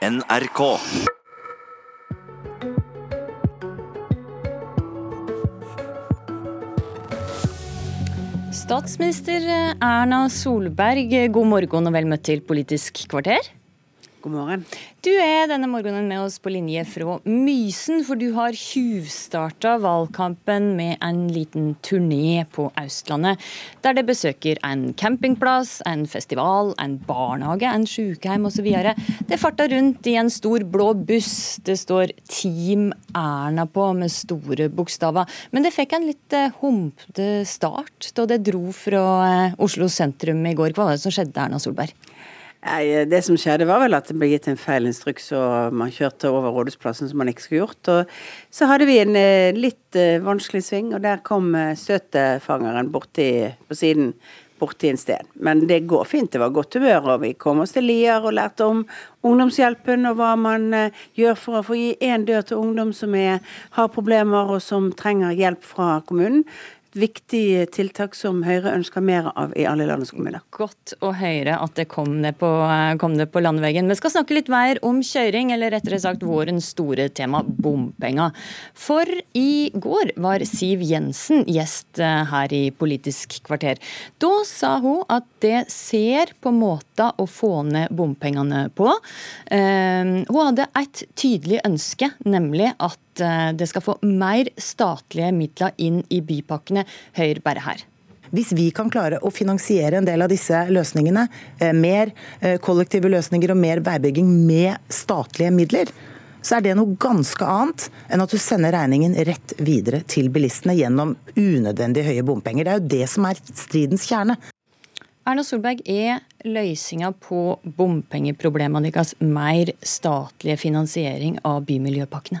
NRK. Statsminister Erna Solberg, god morgen og vel møtt til Politisk kvarter. God morgen. Du er denne morgenen med oss på linje fra Mysen, for du har tjuvstarta valgkampen med en liten turné på Østlandet, der det besøker en campingplass, en festival, en barnehage, en sykehjem osv. Det farta rundt i en stor blå buss. Det står Team Erna på med store bokstaver. Men det fikk en litt eh, humpete start da det dro fra eh, Oslo sentrum i går. Hva var det som skjedde, Erna Solberg? Nei, Det som skjedde var vel at det ble gitt en feil instruks, og man kjørte over Rådhusplassen som man ikke skulle gjort. Og så hadde vi en eh, litt eh, vanskelig sving, og der kom eh, støtefangeren borti på siden. Borti en sted. Men det går fint, det var godt humør, og vi kom oss til Lier og lærte om ungdomshjelpen og hva man gjør for å få gi én dør til ungdom som er, har problemer og som trenger hjelp fra kommunen viktig tiltak som Høyre ønsker mer av i alle landets kommuner. Godt å høre at det kom ned på, kom ned på landveggen. Vi skal snakke litt mer om kjøring, eller rettere sagt vårens store tema, bompenger. For i går var Siv Jensen gjest eh, her i Politisk kvarter. Da sa hun at det ser på måter å få ned bompengene på. Eh, hun hadde et tydelig ønske, nemlig at Eh, det skal få mer statlige midler inn i bypakkene. Hør bare her. Hvis vi kan klare å finansiere en del av disse løsningene, eh, mer eh, kollektive løsninger og mer veibygging med statlige midler, så er det noe ganske annet enn at du sender regningen rett videre til bilistene gjennom unødvendig høye bompenger. Det er jo det som er stridens kjerne. Erna Solberg, er løsninga på bompengeproblemene deres mer statlig finansiering av bymiljøpakkene?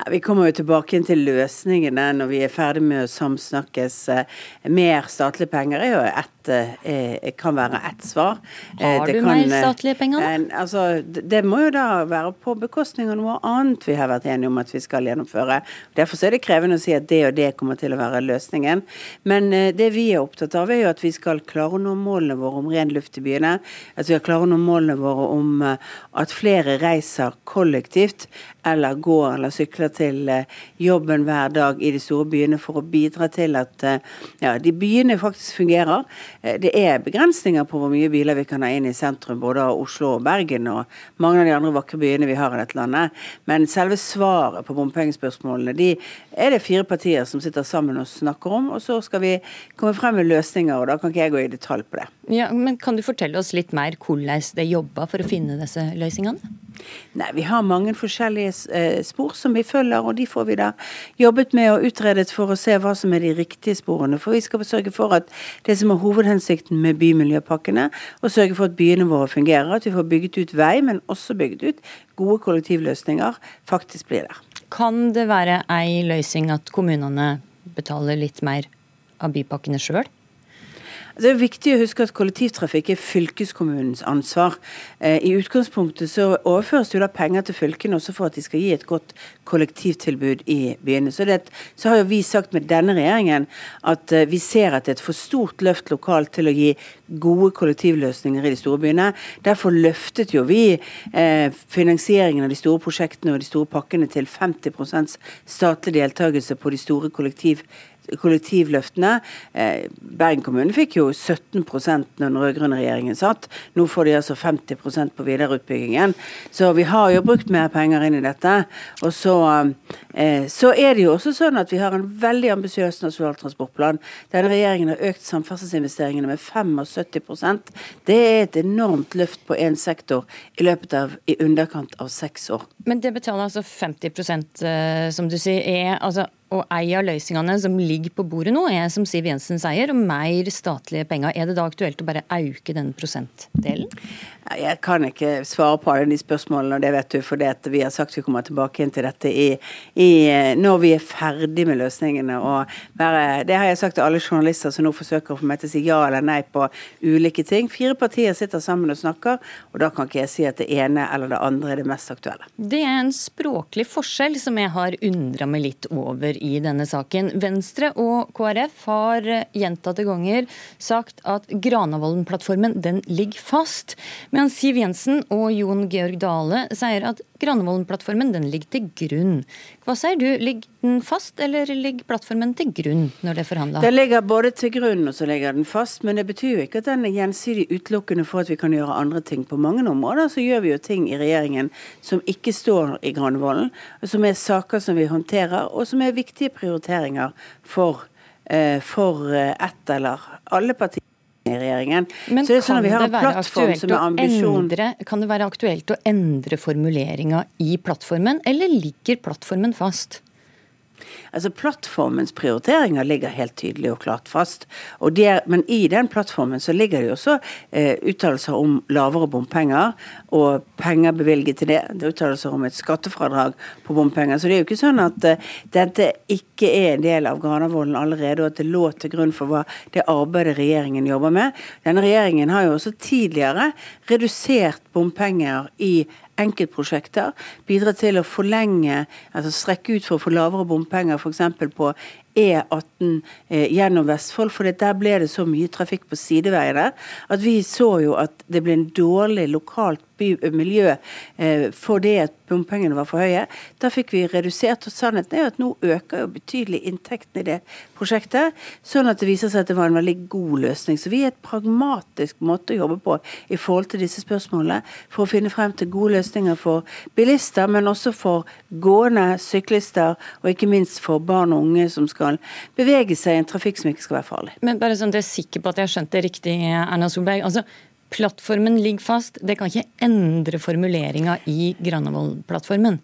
Ja, vi kommer jo tilbake til løsningene når vi er ferdig med å samsnakkes. Eh, mer statlige penger er jo ett eh, kan være ett svar. Eh, har du kan, mer statlige penger, da? Altså, det må jo da være på bekostning av noe annet vi har vært enige om at vi skal gjennomføre. Derfor er det krevende å si at det og det kommer til å være løsningen. Men det vi er opptatt av, er jo at vi skal klare å nå målene våre om ren luft i byene. At vi skal klare å nå målene våre om at flere reiser kollektivt eller går eller sykler til eh, jobben hver dag i de store byene for å bidra til at eh, ja, de byene faktisk fungerer. Eh, det er begrensninger på hvor mye biler vi kan ha inn i sentrum, både av Oslo og Bergen og mange av de andre vakre byene vi har i dette landet. Men selve svaret på bompengespørsmålene de er det fire partier som sitter sammen og snakker om. Og så skal vi komme frem med løsninger, og da kan ikke jeg gå i detalj på det. Ja, men Kan du fortelle oss litt mer hvordan det jobber for å finne disse løsningene? Nei, Vi har mange forskjellige eh, spor som vi følger, og de får vi da jobbet med og utredet for å se hva som er de riktige sporene. For vi skal sørge for at det som er hovedhensikten med bymiljøpakkene, å sørge for at byene våre fungerer, at vi får bygget ut vei, men også bygget ut gode kollektivløsninger, faktisk blir der. Kan det være ei løsning at kommunene betaler litt mer av bypakkene sjøl? Det er viktig å huske at kollektivtrafikk er fylkeskommunens ansvar. Eh, I utgangspunktet så overføres det penger til fylkene også for at de skal gi et godt kollektivtilbud i byene. Så, det, så har jo vi sagt med denne regjeringen at eh, vi ser at det er et for stort løft lokalt til å gi gode kollektivløsninger i de store byene. Derfor løftet jo vi eh, finansieringen av de store prosjektene og de store pakkene til 50% statlig deltakelse på de store kollektivløsningene kollektivløftene. Eh, Bergen kommune fikk jo 17 når den rød-grønne regjeringen satt. Nå får de altså 50% på videreutbyggingen. Så vi har jo brukt mer penger inn i dette. Og så, eh, så er det jo også sånn at vi har en veldig ambisiøs nasjonal transportplan. Denne regjeringen har økt samferdselsinvesteringene med 75% Det er et enormt løft på én sektor i løpet av i underkant av seks år. Men det betaler altså 50 eh, som du sier. er altså og ei av løsningene som ligger på bordet nå, er som Siv Jensen sier, mer statlige penger. Er det da aktuelt å bare øke den prosentdelen? Jeg kan ikke svare på alle de spørsmålene, og det vet du, for det vi har sagt vi kommer tilbake inn til dette i, i, når vi er ferdig med løsningene. Og bare, det har jeg sagt til alle journalister som nå forsøker å få meg til å si ja eller nei på ulike ting. Fire partier sitter sammen og snakker, og da kan ikke jeg si at det ene eller det andre er det mest aktuelle. Det er en språklig forskjell som jeg har undra meg litt over i denne saken. Venstre og KrF har gjentatte ganger sagt at Granavolden-plattformen den ligger fast, mens Siv Jensen og Jon Georg Dale sier at Granavolden-plattformen den ligger til grunn. Hva sier du, ligger den fast, eller ligger plattformen til grunn når det er forhandla? Den ligger både til grunn og så ligger den fast, men det betyr jo ikke at den er gjensidig utelukkende for at vi kan gjøre andre ting. På mange områder så gjør vi jo ting i regjeringen som ikke står i Granavolden, som er saker som vi håndterer, og som er viktige prioriteringer for, eh, for eh, ett eller alle partier i regjeringen. Men så det er sånn at vi har en plattform som er ambisjon endre, Kan det være aktuelt å endre formuleringa i plattformen, eller ligger plattformen fast? Altså Plattformens prioriteringer ligger helt tydelig og klart fast. Og det, men i den plattformen så ligger det jo også eh, uttalelser om lavere bompenger og penger bevilget til det. Det er uttalelser om et skattefradrag på bompenger. Så det er jo ikke sånn at eh, dette ikke er en del av Granavolden allerede, og at det lå til grunn for hva det arbeidet regjeringen jobber med. Denne regjeringen har jo også tidligere redusert bompenger i enkeltprosjekter. Bidra til å forlenge, altså strekke ut for å få lavere bompenger f.eks. på E18 eh, gjennom Vestfold, for der ble det så mye trafikk på sideveiene at vi så jo at det ble en dårlig lokalt by, miljø eh, fordi at bompengene var for høye. Da fikk vi redusert, og sannheten er at nå øker jo betydelig inntektene i det prosjektet, sånn at det viser seg at det var en veldig god løsning. Så vi er et pragmatisk måte å jobbe på i forhold til disse spørsmålene, for å finne frem til gode løsninger for bilister, men også for gående, syklister, og ikke minst for barn og unge som skal bevege seg i en trafikk som ikke skal være farlig. Men bare sånn at jeg er sikker på at jeg har skjønt det riktig, Erna Solberg. altså Plattformen ligger fast. Det kan ikke endre formuleringa i Granavolden-plattformen.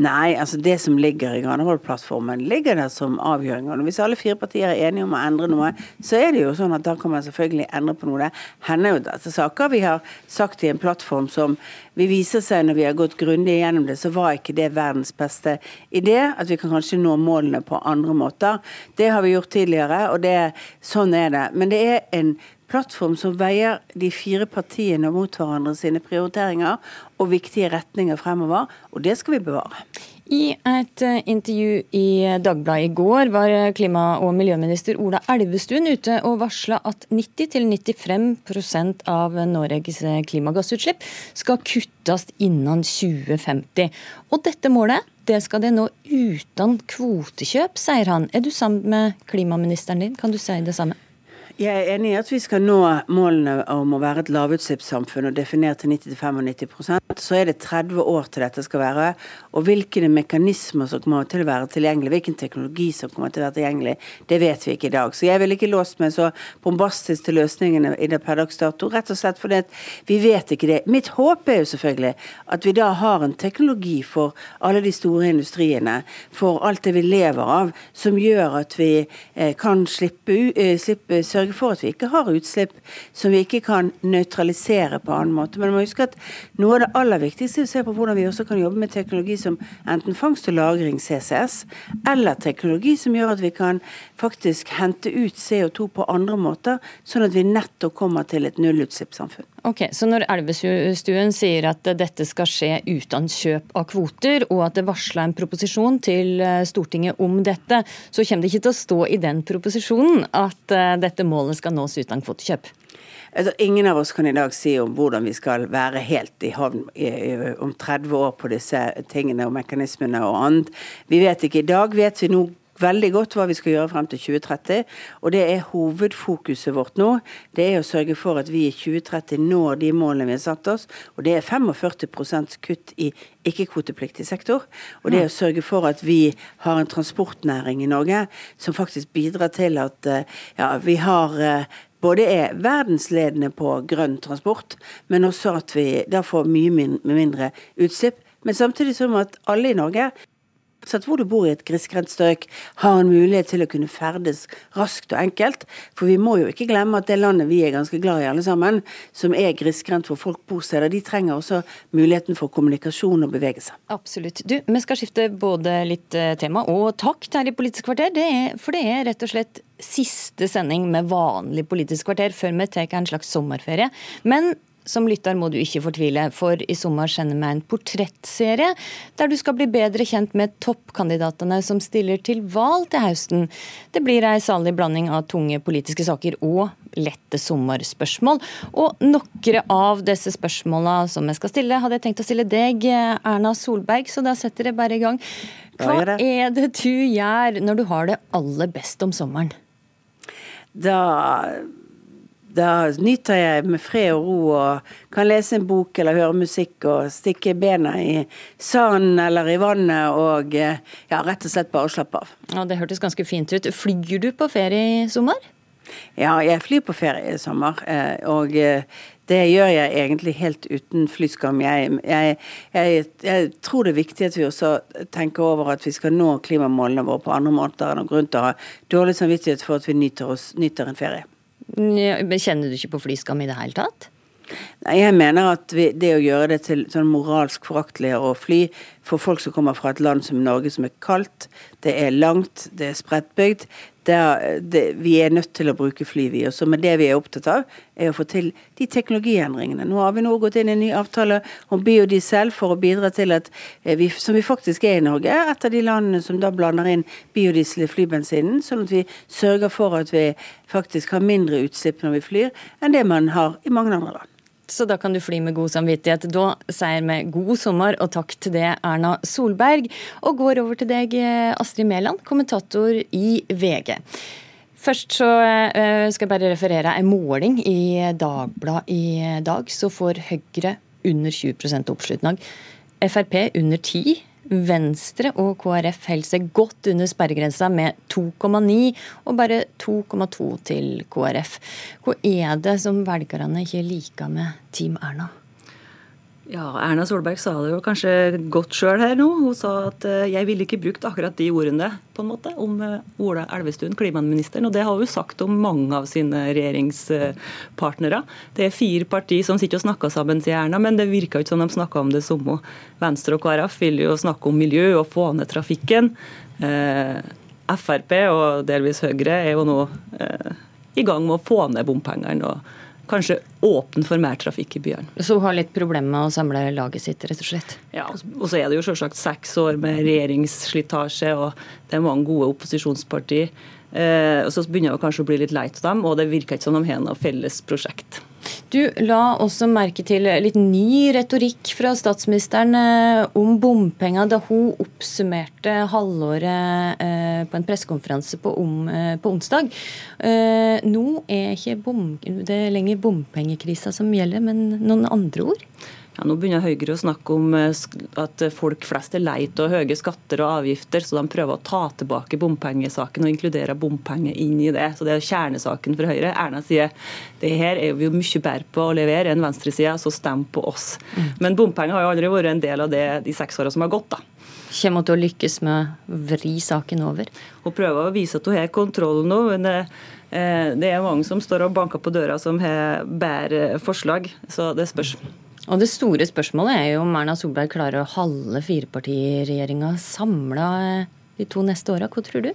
Nei, altså det som ligger i Granavolden-plattformen, ligger der som avgjøringer. Hvis alle fire partier er enige om å endre noe, så er det jo sånn at da kan man selvfølgelig endre på noe. Det hender jo dette saker vi har sagt i en plattform som vi viser seg når vi har gått grundig gjennom det, så var ikke det verdens beste idé. At vi kan kanskje nå målene på andre måter. Det har vi gjort tidligere, og det, sånn er det. Men det er en plattform som veier de fire partiene mot hverandre sine prioriteringer og viktige retninger fremover, og det skal vi bevare. I et eh, intervju i Dagbladet i går var klima- og miljøminister Ola Elvestuen ute og varsla at 90-95% av Norges klimagassutslipp skal kuttes innen 2050. Og dette målet det skal det nå uten kvotekjøp, sier han. Er du sammen med klimaministeren din? Kan du si det samme? Jeg er enig i at vi skal nå målene om å være et lavutslippssamfunn og definere til 90-95 Så er det 30 år til dette skal være. Og hvilke mekanismer som kommer til å være tilgjengelig, hvilken teknologi som kommer til å være tilgjengelig, det vet vi ikke i dag. Så jeg vil ikke låst meg så bombastisk til løsningene i det per dags dato. Rett og slett fordi vi vet ikke det. Mitt håp er jo selvfølgelig at vi da har en teknologi for alle de store industriene, for alt det vi lever av, som gjør at vi eh, kan slippe, eh, slippe sørge for at vi ikke har utslipp som vi ikke kan nøytralisere på annen måte. Men man må huske at noe av det aller viktigste er å se på hvordan vi også kan jobbe med teknologi som enten fangst og lagring, CCS, eller teknologi som gjør at vi kan faktisk hente ut CO2 på andre måter, sånn at vi nettopp kommer til et nullutslippssamfunn. Ok, Så når Elvestuen sier at dette skal skje uten kjøp av kvoter, og at det varsla en proposisjon til eh, Stortinget om dette, så kommer det ikke til å stå i den proposisjonen at eh, dette målet skal nås uten kvotekjøp? Altså, ingen av oss kan i dag si om hvordan vi skal være helt i havn om 30 år på disse tingene og mekanismene og annet. Vi vet ikke. I dag vet vi nå veldig godt hva vi skal gjøre frem til 2030. Og det er hovedfokuset vårt nå. Det er å sørge for at vi i 2030 når de målene vi har satt oss. Og det er 45 kutt i ikke-kvotepliktig sektor. Og det er å sørge for at vi har en transportnæring i Norge som faktisk bidrar til at eh, ja, vi har eh, både er verdensledende på grønn transport, men også at vi da får mye mindre utslipp. Men samtidig som at alle i Norge at hvor du bor i et grisgrendt strøk, har en mulighet til å kunne ferdes raskt og enkelt. For vi må jo ikke glemme at det landet vi er ganske glad i alle sammen, som er grisgrendt hvor folk bor steder, de trenger også muligheten for kommunikasjon og bevegelse. Absolutt. Du, vi skal skifte både litt eh, tema og takt her i Politisk kvarter. Det er, for det er rett og slett siste sending med vanlig Politisk kvarter før vi tar en slags sommerferie. Men som lytter må du ikke fortvile, for i sommer sender vi en portrettserie der du skal bli bedre kjent med toppkandidatene som stiller til valg til høsten. Det blir ei salig blanding av tunge politiske saker og lette sommerspørsmål. Og noen av disse spørsmåla som jeg skal stille, hadde jeg tenkt å stille deg, Erna Solberg, så da setter jeg bare i gang. Hva er det du gjør når du har det aller best om sommeren? Da da nyter jeg med fred og ro og kan lese en bok eller høre musikk og stikke bena i sanden eller i vannet og ja, rett og slett bare slappe av. Ja, Det hørtes ganske fint ut. Flyr du på ferie i sommer? Ja, jeg flyr på ferie i sommer. Eh, og eh, det gjør jeg egentlig helt uten flyskam. Jeg, jeg, jeg, jeg, tror det er viktig at vi også tenker over at vi skal nå klimamålene våre på andre måter. enn grunn til å ha dårlig samvittighet for at vi nyter, oss, nyter en ferie. Kjenner du ikke på flyskam i det hele tatt? Nei, Jeg mener at vi, det å gjøre det til sånn moralsk foraktelig å fly for folk som kommer fra et land som Norge som er kaldt, det er langt, det er spredtbygd, det, det, vi er nødt til å bruke fly, vi også. Men det vi er opptatt av, er å få til de teknologiendringene. Nå har vi nå gått inn i en ny avtale om biodiesel for å bidra til at eh, vi, som vi faktisk er i Norge, et av de landene som da blander inn biodiesel i flybensinen, sånn at vi sørger for at vi faktisk har mindre utslipp når vi flyr, enn det man har i mange andre land så da kan du fly med god samvittighet. Da sier vi god sommer og takk til det, Erna Solberg. Og går over til deg, Astrid Mæland, kommentator i VG. Først så eh, skal jeg bare referere en måling i Dagbladet i dag. Så får Høyre under 20% oppslutning. Frp under 10 Venstre og KrF holder seg godt under sperregrensa med 2,9 og bare 2,2 til KrF. Hva er det som velgerne ikke liker med Team Erna? Ja, Erna Solberg sa det jo kanskje godt sjøl her nå. Hun sa at uh, jeg ville ikke brukt akkurat de ordene på en måte, om uh, Ola Elvestuen, klimaministeren. Og det har hun sagt om mange av sine regjeringspartnere. Det er fire partier som sitter og snakker sammen, sier Erna, men det virker ikke som de snakker om det samme. Venstre og KrF vil jo snakke om miljø og få ned trafikken. Uh, Frp og delvis Høyre er jo nå i gang med å få ned bompengene. og kanskje åpen for mer trafikk i byene. Så hun har litt problemer med å samle laget sitt, rett og slett? Ja, og så er det jo selvsagt seks år med regjeringsslitasje, og det er mange gode opposisjonspartier. Eh, og Så begynner det kanskje å bli litt lei av dem, og det virker ikke som de har noe felles prosjekt. Du la også merke til litt ny retorikk fra statsministeren eh, om bompenger da hun oppsummerte halvåret eh, på en pressekonferanse på, eh, på, onsdag. Nå er ikke bom, det lenger bompengekrisa som gjelder, men noen andre ord? Ja, nå begynner Høyre å snakke om eh, at folk flest er lei av høye skatter og avgifter, så de prøver å ta tilbake bompengesaken og inkludere bompenger inn i det. Så Det er kjernesaken for Høyre. Erna sier det her er vi jo mye bedre på å levere enn venstresida, så stem på oss. Mm. Men bompenger har jo aldri vært en del av det de seks åra som har gått. da. Kommer hun til å lykkes med å vri saken over? Hun prøver å vise at hun har kontroll nå. men det, eh, det er mange som står og banker på døra som har bedre forslag, så det spørs. Og Det store spørsmålet er jo om Erna Solberg klarer å holde firepartiregjeringa samla de to neste åra. Hva tror du?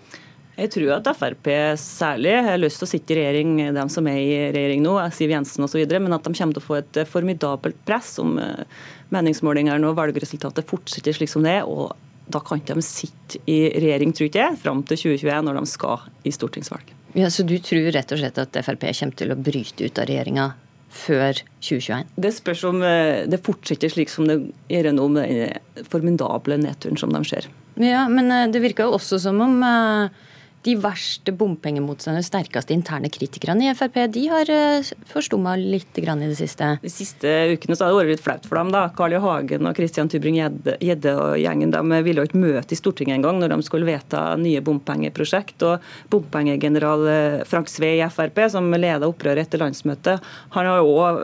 Jeg tror at Frp særlig har lyst til å sitte i regjering, de som er i regjering nå, Siv Jensen osv., men at de kommer til å få et formidabelt press om eh, meningsmålingene og valgresultatet fortsetter slik som det er. og da kan ikke de sitte i regjering, tror jeg, fram til 2021, når de skal i stortingsvalg. Ja, Så du tror rett og slett at Frp kommer til å bryte ut av regjeringa før 2021? Det spørs om eh, det fortsetter slik som det gjør nå, med den formidable nedturen som de ser. Ja, Men eh, det virker jo også som om eh, de verste bompengemotstanderne, sterkeste interne kritikerne i Frp, de har eh, forstumma litt i det siste? De siste ukene så har det vært litt flaut for dem. da. Carl I. Hagen og Christian Tybring-Gjedde og gjengen de ville jo ikke møte i Stortinget engang når de skulle vedta nye bompengeprosjekt. Og bompengegeneral eh, Frank Sve i Frp, som leda opprøret etter landsmøtet, han har jo òg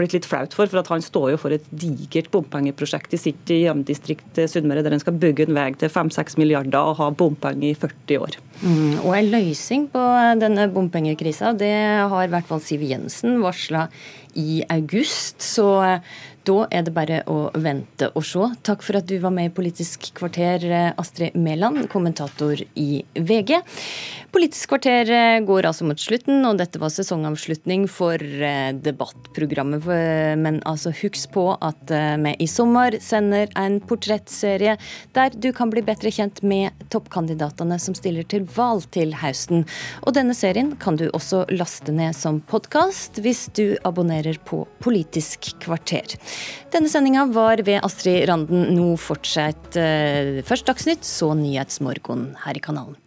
blitt litt flaut for, for at han står jo for et digert bompengeprosjekt i sitt hjemdistrikt Sunnmøre, der en skal bygge en vei til 5-6 milliarder og ha bompenger i 40 år. Mm, og en løsning på denne bompengekrisa, det har i hvert fall Siv Jensen varsla i august. Så da er det bare å vente og se. Takk for at du var med i Politisk kvarter, Astrid Mæland, kommentator i VG. Politisk kvarter går altså mot slutten, og dette var sesongavslutning for eh, debattprogrammet. Men altså husk på at eh, vi i sommer sender en portrettserie der du kan bli bedre kjent med toppkandidatene som stiller til valg til høsten. Og denne serien kan du også laste ned som podkast hvis du abonnerer på Politisk kvarter. Denne sendinga var ved Astrid Randen. Nå fortsetter eh, først Dagsnytt, så Nyhetsmorgen her i kanalen.